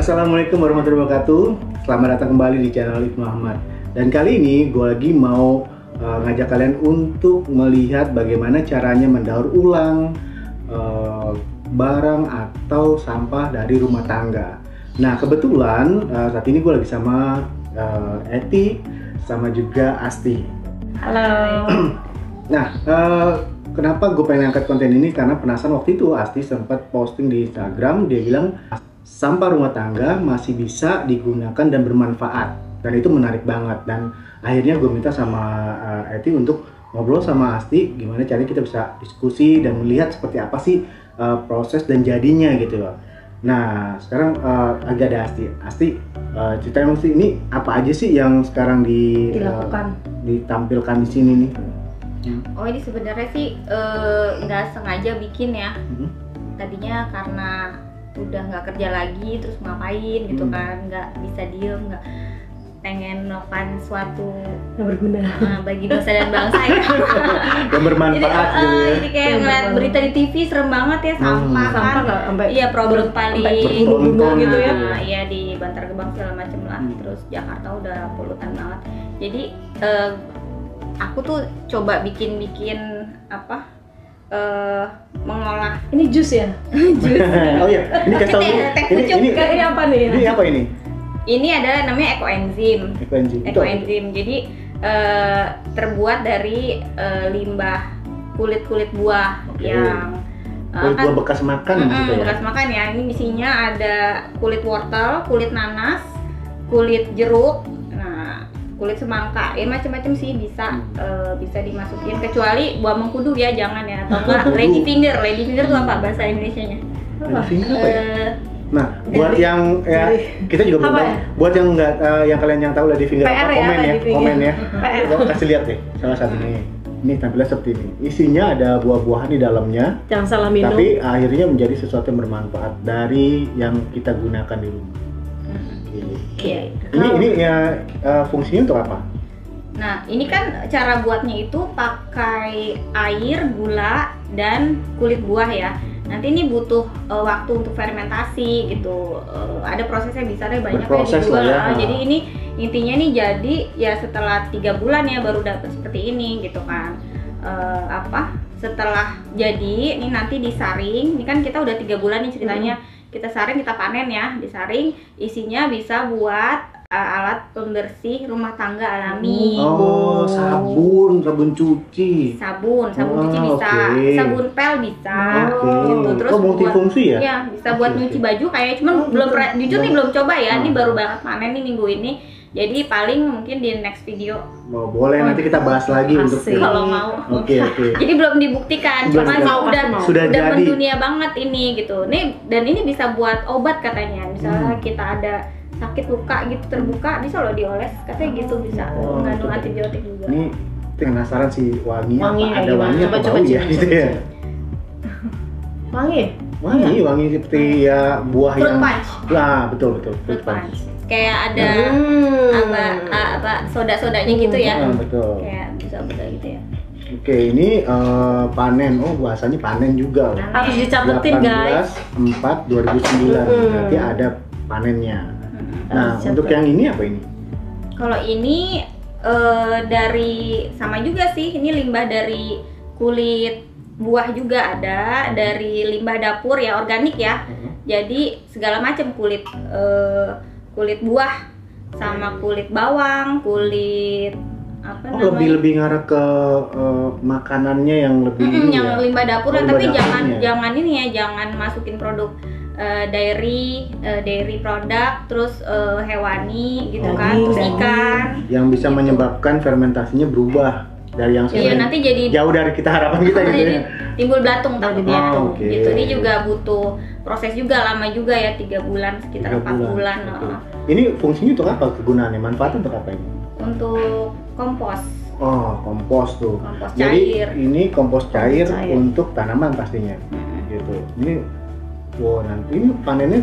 Assalamualaikum warahmatullahi wabarakatuh. Selamat datang kembali di channel Ibnu Ahmad. Dan kali ini gue lagi mau uh, ngajak kalian untuk melihat bagaimana caranya mendaur ulang uh, barang atau sampah dari rumah tangga. Nah kebetulan uh, saat ini gue lagi sama uh, Eti, sama juga Asti. Halo. Nah, uh, kenapa gue pengen angkat konten ini? Karena penasaran waktu itu Asti sempat posting di Instagram, dia bilang sampah rumah tangga masih bisa digunakan dan bermanfaat. Dan itu menarik banget. Dan akhirnya gue minta sama uh, Eti untuk ngobrol sama Asti, gimana caranya kita bisa diskusi dan melihat seperti apa sih uh, proses dan jadinya gitu loh. Nah, sekarang uh, agak ada Asti. Asti, uh, ceritain sih ini apa aja sih yang sekarang di, uh, Dilakukan. ditampilkan di sini nih? Oh ini sebenarnya sih nggak sengaja bikin ya. Mhm. Tadinya karena udah nggak kerja lagi, terus ngapain gitu Hmm. kan, nggak bisa diem, nggak pengen melakukan suatu Yang berguna. eh, bagi nusa dan bangsa ya. yang jadi, bermanfaat eh, gitu ya. jadi kayak ngeliat berita di TV serem banget ya Hmm. sampah Sampah kan. sampai Iya problem paling gitu ya. Nah, iya di Bantar Gebang segala macem lah. Hmm. Terus Jakarta udah polutan banget. Jadi eh, aku tuh coba bikin-bikin apa? Eh mengolah Ini jus ya? jus. oh iya, ini kasih tahu Ini, ini, Kayak ini apa nih? ini apa ini? Ini adalah namanya ekoenzim. Ekoenzim. Ekoenzim. Jadi eh, terbuat dari eh, limbah kulit-kulit buah Oke. yang eh, Kulit buah bekas makan Mm-mm, gitu ya. bekas makan ya. Ini isinya ada kulit wortel, kulit nanas, kulit jeruk, kulit semangka. Ya macam-macam sih bisa Hmm. eh, bisa dimasukin kecuali buah mengkudu ya jangan ya atau enggak lady finger. Lady finger itu apa bahasa Indonesianya? Apa? Finger apa ya? Eh, Nah, buat Dari- yang ya kita juga belum tahu. ya? Buat yang enggak yang kalian yang tahu lady finger PR apa ya, komen ya, lady finger. komen ya. Lo kasih lihat deh salah satu nih. Ini tampilan seperti ini. Isinya ada buah-buahan di dalamnya, Jangan salah minum. tapi akhirnya menjadi sesuatu yang bermanfaat dari yang kita gunakan di rumah. Ini. iya. Ini ini ya eh, fungsinya untuk apa? Nah, ini kan cara buatnya itu pakai air, gula, dan kulit buah ya. Nanti ini butuh eh, waktu untuk fermentasi gitu. Eh, ada prosesnya bisa deh banyak Berproses dijual. lah ya. Ah, Jadi ini intinya nih jadi ya setelah tiga bulan ya baru dapat seperti ini gitu kan. Eh, apa? Setelah jadi ini nanti disaring. Ini kan kita udah tiga bulan nih ceritanya. Kita saring, kita panen ya. Disaring isinya bisa buat eh, alat pembersih rumah tangga alami Oh, sabun, sabun cuci. sabun sabun Oh, cuci bisa oke. sabun pel bisa Oke. gitu terus oh, multifungsi ya? ya bisa buat oke. nyuci baju kayak cuman Oh, belum jujur nih Belum. belum coba ya ini Hmm. baru banget panen nih minggu ini jadi paling mungkin di next video Oh, boleh nanti kita bahas lagi Asik. untuk kalau mau Oke, oke. jadi belum dibuktikan Belum cuman dibuktikan. udah Mau. Sudah udah jadi. mendunia banget ini gitu nih dan ini bisa buat obat katanya misalnya Hmm. kita ada sakit luka gitu terbuka bisa loh dioles katanya gitu bisa Oh, mengandung betul. antibiotik juga Ini penasaran sih wanginya Wangi apa? kayak Ada wangi Coba, apa coba, bau ya coba, gitu coba, ya? coba. Wangi? Wangi, wangi seperti ya buah fruit yang punch Nah, betul betul. fruit punch kayak ada Hmm. apa apa soda-sodanya gitu ya Ah, betul. kayak bisa soda gitu ya Oke, ini eh, panen. Oh, bahasanya panen juga. Harus dicatetin guys. 4 2009. Hmm. Berarti ada panennya. Hmm. Nah, Harus untuk yang ini apa ini? kalau ini eh, dari sama juga sih ini limbah dari kulit buah juga ada dari limbah dapur ya organik ya. Jadi segala macam kulit eh, kulit buah sama kulit bawang kulit apa Oh, lebih namanya? lebih ngarah ke eh, makanannya yang lebih Mm-mm, ini yang ya. limbah dapur Oh, ya, tapi limbah jangan jangan ini ya jangan masukin produk eh, dairy eh, dairy produk terus eh, hewani gitu kan Daging, terus daging. ikan. Yang bisa Gitu. menyebabkan fermentasinya berubah dari yang iya nanti jadi jauh dari kita harapan kita gitu jadi ya. timbul belatung takutnya Oh, oke. gitu ini juga butuh proses juga lama juga ya tiga bulan sekitar empat bulan, Oke. eh, Ini fungsinya untuk apa? Kegunaannya? Manfaat untuk apa ini? untuk kompos Oh, kompos tuh. kompos Jadi cair ini kompos cair, cair. untuk tanaman pastinya. Mm-mm. Gitu. Ini wow nanti ini panennya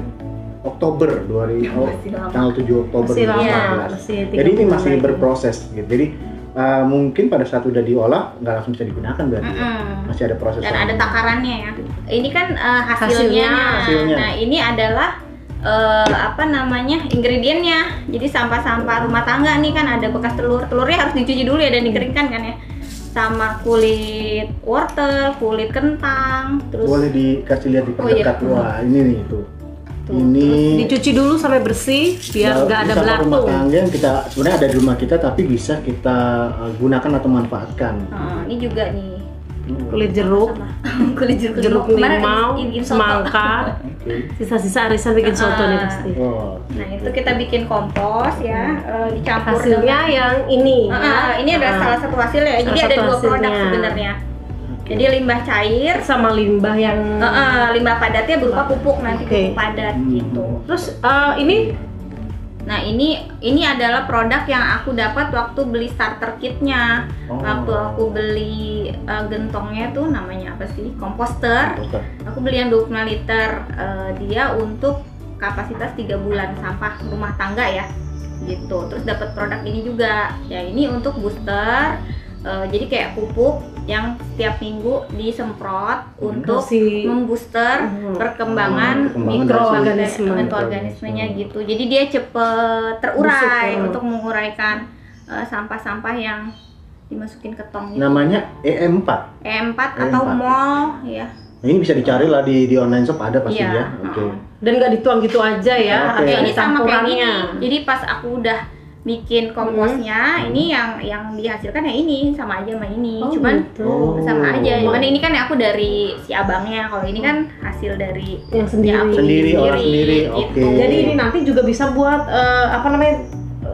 Oktober 2000 oh, tanggal 7 Oktober Masih lama, 2019. masih tiga Jadi ini bulan masih berproses gitu. Jadi uh, mungkin pada saat udah diolah nggak langsung bisa digunakan berarti. ya? Mm-mm. Masih ada proses dan ada takarannya ya ini kan eh, hasilnya. Hasilnya. Hasilnya. nah ini adalah eh, apa namanya ingredientnya. Jadi sampah-sampah rumah tangga nih kan ada bekas telur, telurnya harus dicuci dulu ya dan dikeringkan kan ya. Sama kulit wortel, kulit kentang, terus Boleh dikasih lihat di Oh, iya. Wah, ini nih tuh. Tuh, ini Dicuci dulu sampai bersih biar nggak ada bisa rumah belatung. tangga yang kita sebenarnya ada di rumah kita tapi bisa kita uh, gunakan atau manfaatkan. eh, ini juga nih Hmm. Kulit jeruk, kulit jeruk, jeruk limau, semangka, sisa-sisa arisan bikin soto nih Ah. pasti. Oh, Nah itu kita bikin kompos ya, eh, dicampur Hasilnya yang ini. Ah, ah, ini adalah Ah. salah satu hasil ya. Jadi ada dua produk sebenarnya. Jadi limbah cair, sama limbah yang eh, eh, limbah padatnya berupa pupuk nanti Oke. pupuk padat Hmm. gitu. Terus eh, ini Nah ini ini adalah produk yang aku dapat waktu beli starter kitnya. Oh. Waktu aku beli eh, gentongnya tuh namanya apa sih? Komposter. Komposter. Aku beli yang 25 liter. Eh, dia untuk kapasitas 3 bulan sampah rumah tangga ya. Gitu. Terus dapat produk ini juga. Ya ini untuk booster. Eh, jadi kayak pupuk yang setiap minggu disemprot untuk si membooster Hmm. perkembangan Perkembangan mikroorganisme. mikroorganismenya gitu. Jadi dia cepet terurai Busuk, ya. untuk menguraikan eh, sampah-sampah yang dimasukin ke tong itu. Namanya EM4. E4 atau E4. mol ya. Nah, ini bisa dicari lah di di online shop ada pasti Iya, ya. Oke. heeh. dan nggak dituang gitu aja ya, Ya, ada ini sama kayak gini. campurannya. Jadi pas aku udah bikin komposnya, Hmm. ini yang yang dihasilkan ya ini sama aja sama ini. Oh, Cuman gitu. Oh. sama aja. Cuman ini kan aku dari si abangnya. Kalau ini kan hasil dari yang ya sendiri. aku Sendiri, orang sendiri, gitu. oke. Jadi ini nanti juga bisa buat eh, apa namanya?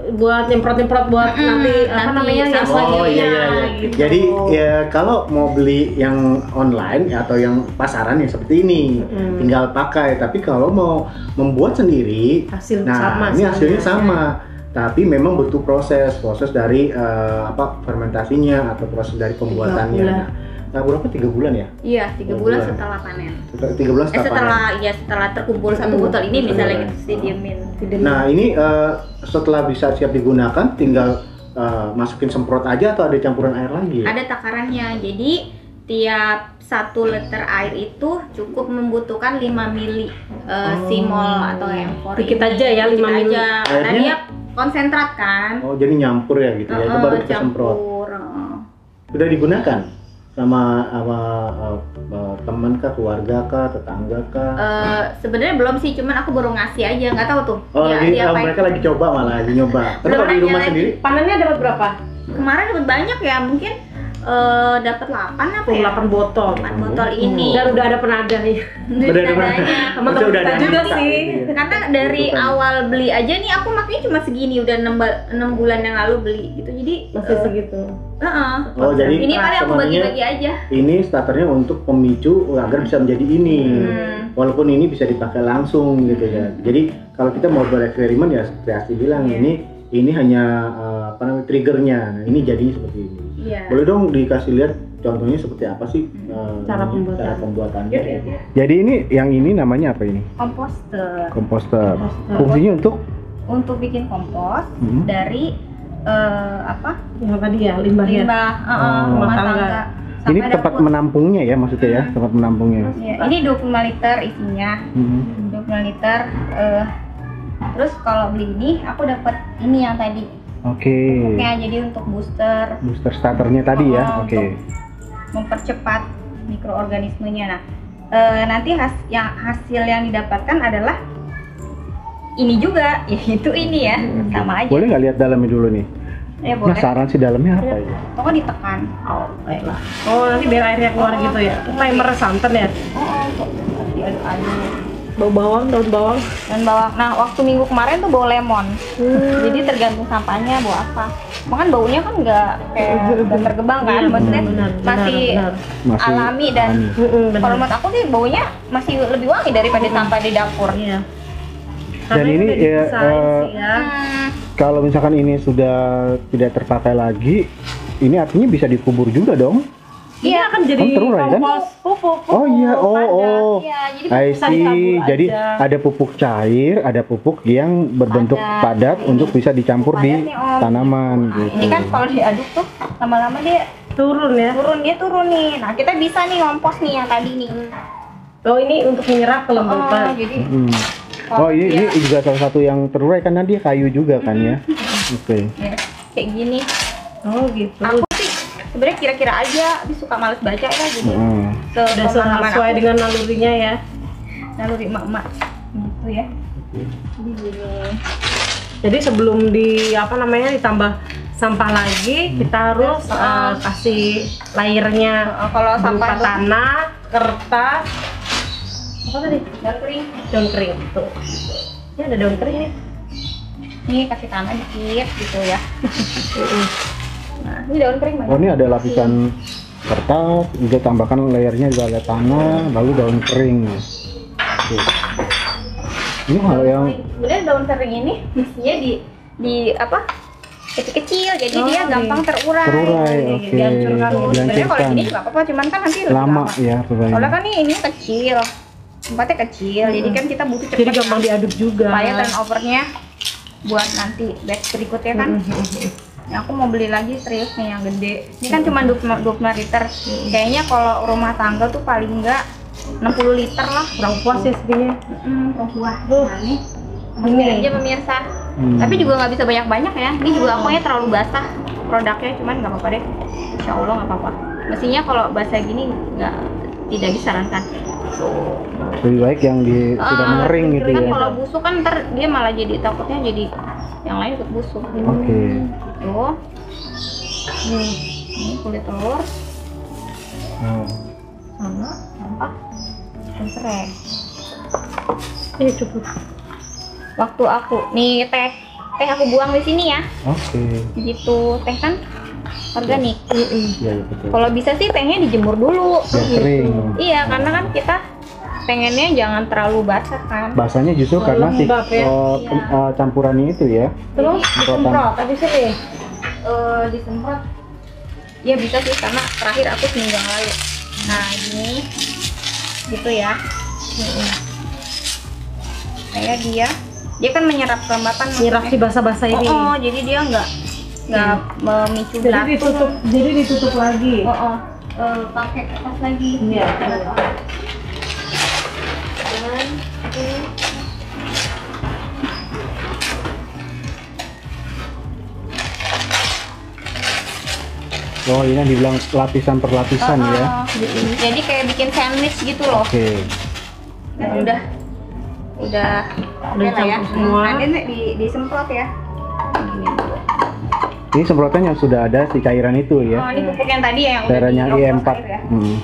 buat nyemprot-nyemprot buat Mm-mm, nanti apa nanti namanya yang Oh selanjutnya iya iya iya. gitu. Jadi ya kalau mau beli yang online atau yang pasaran ya seperti ini, Mm. tinggal pakai. Tapi kalau mau membuat sendiri, hasil nah sama ini hasilnya sama. Tapi memang butuh proses, proses dari eh, apa fermentasinya atau proses dari pembuatannya. bulan. Nah, berapa tiga bulan ya? Iya, tiga bulan bulan. setelah panen. Setelah- Tiga bulan Eh setelah panen. setelah ya setelah terkumpul satu botol ini misalnya gitu didiemin. Nah ini eh, setelah bisa siap digunakan, tinggal eh, masukin semprot aja atau ada campuran air lagi? ya? Ada takarannya. Jadi tiap satu liter air itu cukup membutuhkan 5 mili eh, Oh. simol atau M4 Dikit aja ya, Dikit 5 mili. aja. Karena Airnya? dia konsentrat kan. Oh jadi nyampur ya gitu ya? Itu baru kita semprot. Sudah digunakan sama sama eh, teman kah, keluarga kah, tetangga kah? Eh, sebenarnya belum sih, cuman aku baru ngasih aja, nggak tahu tuh. oh lagi apain. mereka lagi coba malah lagi nyoba. Kalau di rumah lagi. sendiri, Panennya dapat berapa? Kemarin dapat banyak ya, mungkin eh, dapat 8 apa Tuh, ya? 8 botol. 8 botol ini. Dan udah ada penadanya. Udah ada. Maksudnya Teman-teman udah kita ada juga sih. gitu ya. karena dari awal beli aja nih aku makanya cuma segini udah 6, bulan yang lalu beli gitu jadi Masih eh, segitu. heeh. Oh jadi ini kali aku bagi-bagi aja ini starternya untuk pemicu agar bisa menjadi ini. Hmm. Walaupun ini bisa dipakai langsung gitu ya. Jadi kalau kita mau bereksperimen ya seperti Asti bilang Iya. ini ini hanya eh, apa namanya triggernya. Nah, ini jadi seperti ini. Iya Boleh dong dikasih lihat contohnya seperti apa sih Hmm. eh, Cara ininya, pembuatan. cara pembuatannya? Yuk, yuk. Jadi ini yang ini namanya apa ini? komposter Komposter. Komposter. Fungsinya untuk untuk bikin kompos Hmm. dari eh, apa Yang tadi ya limbahnya. limbah heeh, Oh. rumah tangga, ini tempat dapur. menampungnya ya maksudnya ya, Hmm. tempat menampungnya. Ya, ini 25 liter isinya Hmm. 25 liter eh, terus kalau beli ini aku dapat ini yang tadi Oke. pupuknya jadi untuk booster Booster starternya tadi ya. Oh, Oke. mempercepat mikroorganismenya. Nah, eh, nanti has yang hasil yang didapatkan adalah ini juga, yaitu ini ya, sama aja. Boleh nggak lihat dalamnya dulu nih? Ya boleh. Penasaran sih dalamnya apa ya? Pokoknya ditekan. Oh, baiklah. Oh, nanti biar airnya keluar gitu ya. Timer santan ya. Oh, untuk diaduk-aduk. Bau bawang, daun bawang. Dan bawang. Nah, waktu minggu kemarin tuh bau lemon. Hmm. Jadi tergantung sampahnya bau apa. Makan baunya kan nggak kayak nggak tergebang kan, Iya, maksudnya benar, masih benar. Masih alami dan kalau menurut aku sih baunya masih lebih wangi daripada sampah di dapur. Iya. Dan ini ya, eh, sih ya. Hmm. Kalau misalkan ini sudah tidak terpakai lagi, ini artinya bisa dikubur juga dong? Iya akan jadi Kan terurai, kan? kompos pupuk. Oh iya, oh padat. oh. Iya, jadi I see. Jadi aja. ada pupuk cair, ada pupuk yang berbentuk Padat. padat Ini. untuk bisa dicampur di Padat nih, Om. tanaman Nah, gitu. ini kan kalau diaduk tuh lama-lama dia turun ya. turun dia turun nih. Nah kita bisa nih ngompos nih yang tadi nih. Oh ini untuk menyerap Oh, kelembapan. jadi Hmm. Oh ini, Iya. ini juga salah satu yang terurai karena dia kayu juga kan ya. Oke. Ya, kayak gini. Oh gitu. Aku sebenarnya kira-kira aja, tapi suka males baca ya jadi Hmm. Udah sepemahaman sesuai aku. dengan nalurinya ya. naluri emak-emak gitu ya. Jadi gini. Jadi sebelum di apa namanya ditambah sampah lagi, kita harus eh, kasih layernya Eh, kalau sampah tanah, kertas, apa tadi? daun kering, Daun kering. Tuh. Ini ada daun kering nih. ini kasih tanah dikit gitu ya. Nah, ini daun kering Oh banyak. ini ada lapisan kertas, juga tambahkan layernya juga ada tanah, lalu daun kering. Oke. Ini hal yang Sebenarnya daun kering ini mestinya di di apa? kecil-kecil jadi Oh, dia iya. gampang terurai. terurai, Iya, oke, dihancurkan. Sebenarnya kalau gini nggak apa-apa, cuman kan nanti lebih Lama lama. ya Soalnya terurainya. kan ini ini kecil, tempatnya kecil, jadi kan kita butuh cepet. Jadi gampang kan. diaduk juga. supaya turnovernya buat nanti batch berikutnya kan. Ya, aku mau beli lagi serius nih yang gede. Ini kan cuma 25, 25 liter. Kayaknya kalau rumah tangga tuh paling enggak 60 liter lah. Kurang puas ya segini. Hmm, buah. Tuh. Nah, nih. Ini. Ini aja pemirsa. Hmm. Tapi juga nggak bisa banyak-banyak ya. Ini juga akunya terlalu basah produknya, cuman nggak apa-apa deh. Insya Allah nggak apa-apa. Mestinya kalau basah gini nggak tidak disarankan. lebih baik yang di sudah Ah, mengering gitu kan ya. kalau busuk kan ntar dia malah jadi takutnya jadi yang lain ikut busuk. Oke. Tuh. Nih, ini kulit telur Oh. sama sampah dan serai. Ini cukup. Waktu aku nih teh, teh aku buang di sini ya. Oke. Gitu, teh kan organik. Iya iya, betul. Kalau bisa sih tehnya dijemur dulu. Biar kering. Iya, karena kan kita pengennya jangan terlalu basah kan. Basahnya justru Oh, karena si ya. eh, kem- eh, campurannya itu ya. Terus disemprot habis ini. eh disemprot ya bisa sih karena terakhir aku seminggu yang lalu nah ini gitu ya kayak dia dia kan menyerap kelembapan Nyirap si basah-basah oh, ini. oh, jadi dia nggak nggak memicu Jadi ditutup, jadi ditutup lagi. oh, oh. Eh, pakai kertas lagi Iya. dan Oh ini yang dibilang lapisan per lapisan Oh, ya. oh. jadi kayak bikin sandwich gitu loh Oke. Dan udah udah Udah oke lah ya. semua. Nanti di disemprot ya. Gini. Ini semprotan yang sudah ada si cairan itu Oh, ya. ini pupuk yang tadi ya yang udah Cairannya dioplos IM4. air ya. Hmm.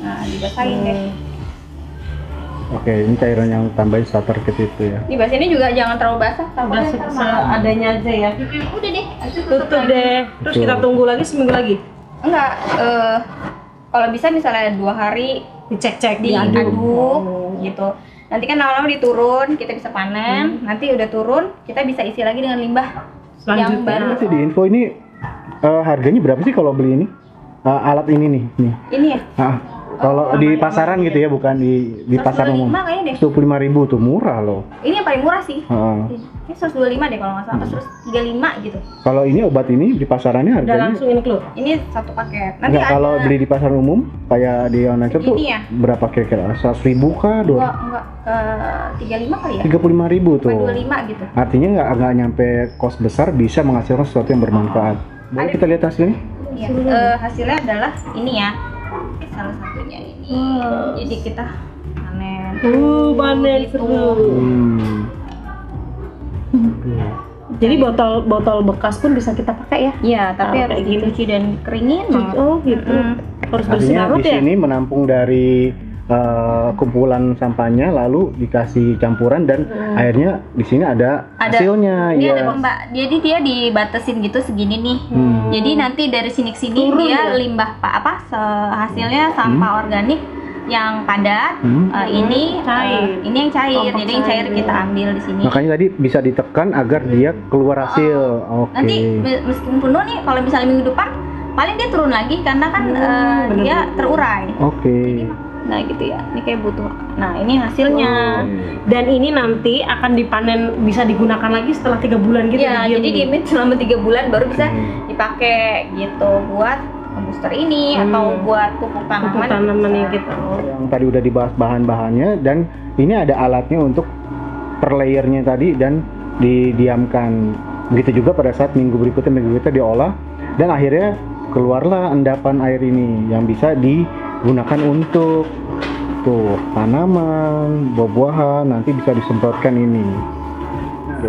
Nah, dibasahin deh. Oke, ini cairan yang tambahin starter kit itu ya. Di bas ini juga jangan terlalu basah, malah- seadanya aja ya. Udah deh, Tutup lagi. deh. Terus kita tunggu lagi seminggu lagi. Enggak, eh kalau bisa misalnya dua hari Dicek-cek, diaduk diaduk. Oh. gitu. Nanti kan lama-lama diturun, kita bisa panen. Nanti udah turun, kita bisa isi lagi dengan limbah yang baru. Nanti di info ini eh, harganya berapa sih kalau beli ini? Eh, alat ini nih, nih. Ini ya, Ah, kalau di pasaran gitu ya, bukan di di pasar 125 umum. kayaknya deh. 25.000 tuh murah loh. Ini yang paling murah sih. Heeh. Ini 125 deh kalau nggak salah, terus 35 gitu. Kalau ini obat ini di pasarannya Udah harganya langsung include. Ini satu paket. Nanti Enggak, ada kalau beli di pasar umum kayak di online shop tuh ya? berapa kira-kira? 100 ribu kah? dua Dua? enggak ke 35 kali ya? 35 ribu Apa tuh. 25 gitu. Artinya nggak nggak nyampe kos besar bisa menghasilkan sesuatu yang bermanfaat. Boleh Ada- kita lihat hasilnya? Iya. Eh, hasilnya adalah ini ya. Salah satunya ini. Jadi kita panen. Uh, panen Gitu. seru. Hmm. Jadi botol botol bekas pun bisa kita pakai ya. Iya, tapi Oh, harus gini. dicuci dan keringin banget. Oh gitu. Mm. Harus bersih banget di ya. sini menampung dari eh, kumpulan sampahnya lalu dikasih campuran dan akhirnya di sini ada, Ada- hasilnya Ini ya. ada pembak. Jadi dia dibatasin gitu segini nih. Hmm. Jadi nanti dari sini ke sini Turun dia ya? limbah pak apa hasilnya sampah organik yang padat. Hmm. Eh, ini Cair. eh, ini yang cair. Kelompok Jadi yang cair cair. kita ambil di sini. Makanya tadi bisa ditekan agar dia keluar hasil. Oke. Nanti me- meskipun penuh nih kalau misalnya minggu depan paling dia turun lagi karena kan eh, bener. dia terurai. Oke. Nah gitu ya. Ini kayak butuh. Nah ini hasilnya. Dan ini nanti akan dipanen bisa digunakan lagi setelah tiga bulan gitu. Iya, didiemin. jadi diemin selama tiga bulan baru bisa Hmm. dipakai gitu buat booster ini Hmm. atau buat pupuk tanaman. Pupuk tanaman yang gitu. Yang tadi udah dibahas bahan-bahannya dan ini ada alatnya untuk per layernya tadi dan didiamkan. Begitu juga pada saat minggu berikutnya minggu berikutnya diolah dan akhirnya keluarlah endapan air ini yang bisa digunakan untuk tuh tanaman, buah-buahan nanti bisa disemprotkan ini. Gitu.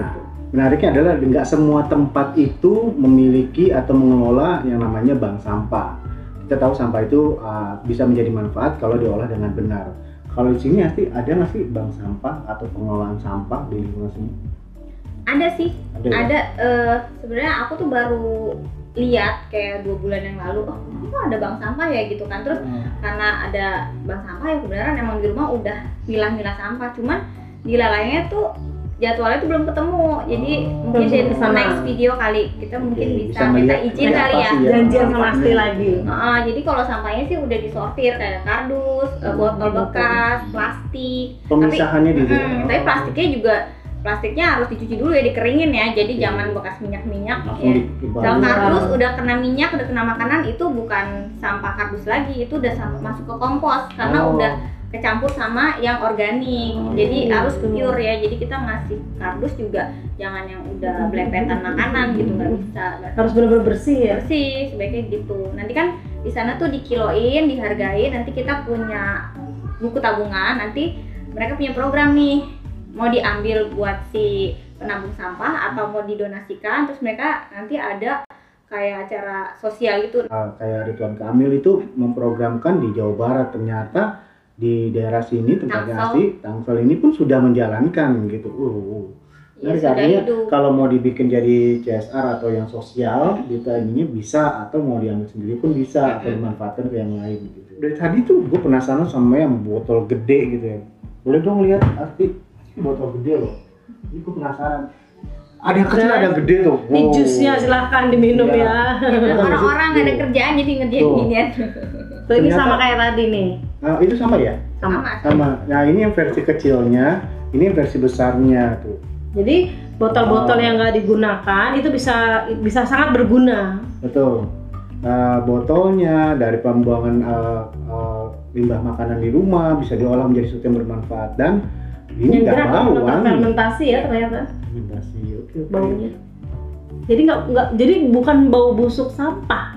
Menariknya adalah nggak semua tempat itu memiliki atau mengelola yang namanya bank sampah. Kita tahu sampah itu uh, bisa menjadi manfaat kalau diolah dengan benar. Kalau di sini pasti ada nggak sih bank sampah atau pengelolaan sampah di lingkungan sini? Ada sih, Ada. ya? ada. eh, Sebenarnya aku tuh baru lihat kayak dua bulan yang lalu, oh kok ada bank sampah ya gitu kan. Terus Hmm. karena ada bank sampah ya kebenaran emang di rumah udah milah-milah sampah cuman di lalainya tuh jadwalnya tuh belum ketemu jadi Oh. mungkin di next video kali kita mungkin Oke, bisa, bisa minta izin kali ya sih ya. Janjian sama Asti lagi. Heeh, jadi kalau sampahnya sih udah disortir kayak kardus, eh, botol Botol. bekas, plastik. Pemisahannya di Mm, tapi plastiknya juga plastiknya harus dicuci dulu ya dikeringin ya. Jadi Oke. jangan bekas minyak-minyak langsung ya. Iya. kardus udah kena minyak, udah kena makanan itu bukan sampah kardus lagi, itu udah masuk ke kompos karena Oh. udah kecampur sama yang organik. Oh, Jadi harus pure ya. Jadi kita ngasih kardus juga jangan yang udah belepetan makanan gitu nggak bisa. nggak Harus benar-benar bersih ya. bersih sebaiknya gitu. Nanti kan di sana tuh dikiloin, dihargain. Nanti kita punya buku tabungan. Nanti mereka punya program nih mau diambil buat si penambung sampah atau mau didonasikan. Terus mereka nanti ada kayak acara sosial gitu. Uh, kayak Ridwan Kamil itu memprogramkan di Jawa Barat ternyata di daerah sini tempatnya asli Tangsel ini pun sudah menjalankan gitu. Uh, uh. Ya, Nah, artinya kalau mau dibikin jadi CSR atau yang sosial gitu ini bisa atau mau diambil sendiri pun bisa atau dimanfaatkan ke yang lain gitu. Dari tadi tuh gue penasaran sama yang botol gede gitu ya. Boleh dong lihat arti botol gede loh. Ini gue penasaran. Ada yang kecil ada yang gede tuh. Wow. jusnya silahkan diminum Iya. ya. Orang-orang nggak ada Tuh. kerjaan jadi ngerjain Tuh. ginian. Tuh ini Ternyata- sama kayak tadi nih. Nah, itu sama ya? Sama. Sama. Nah, ini yang versi kecilnya, ini yang versi besarnya tuh. Jadi botol-botol Oh. yang nggak digunakan itu bisa bisa sangat berguna. Betul. Nah, botolnya dari pembuangan eh, eh, limbah makanan di rumah bisa diolah menjadi sesuatu yang bermanfaat dan ini yang nggak untuk wangi. fermentasi ya ternyata Fermentasi, oke oke. baunya. Jadi nggak nggak jadi bukan bau busuk sampah.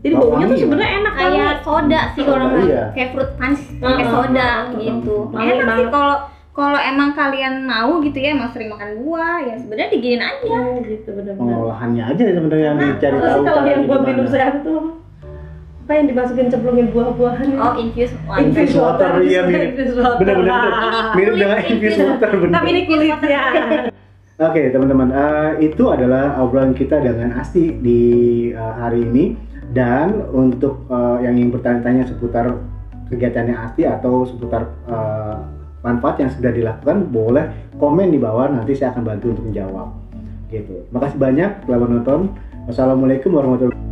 Jadi Bau baunya tuh wangi, sebenarnya enak kayak soda sih kalau nggak iya. kayak fruit punch pakai Heeh, soda heeh, gitu Wangi enak sih banget. kalau kalau emang kalian mau gitu ya emang sering makan buah ya sebenarnya diginin aja Oh, gitu benar-benar. Pengolahannya aja sebenarnya yang Nah, dicari tahu. kalau yang buat minum sehat itu apa yang dimasukin cemplungin buah-buahan itu? oh infuse water. Infuse water, iya, mirip. Ah. mirip dengan Kulit infuse gitu. water bener. Tapi ini kulitnya. Oke teman-teman, eh, itu adalah obrolan kita dengan Asti di eh, hari ini dan untuk eh, yang ingin bertanya-tanya seputar kegiatannya Asti atau seputar eh, manfaat yang sudah dilakukan boleh komen di bawah nanti saya akan bantu untuk menjawab gitu. Makasih banyak telah menonton. Wassalamualaikum warahmatullahi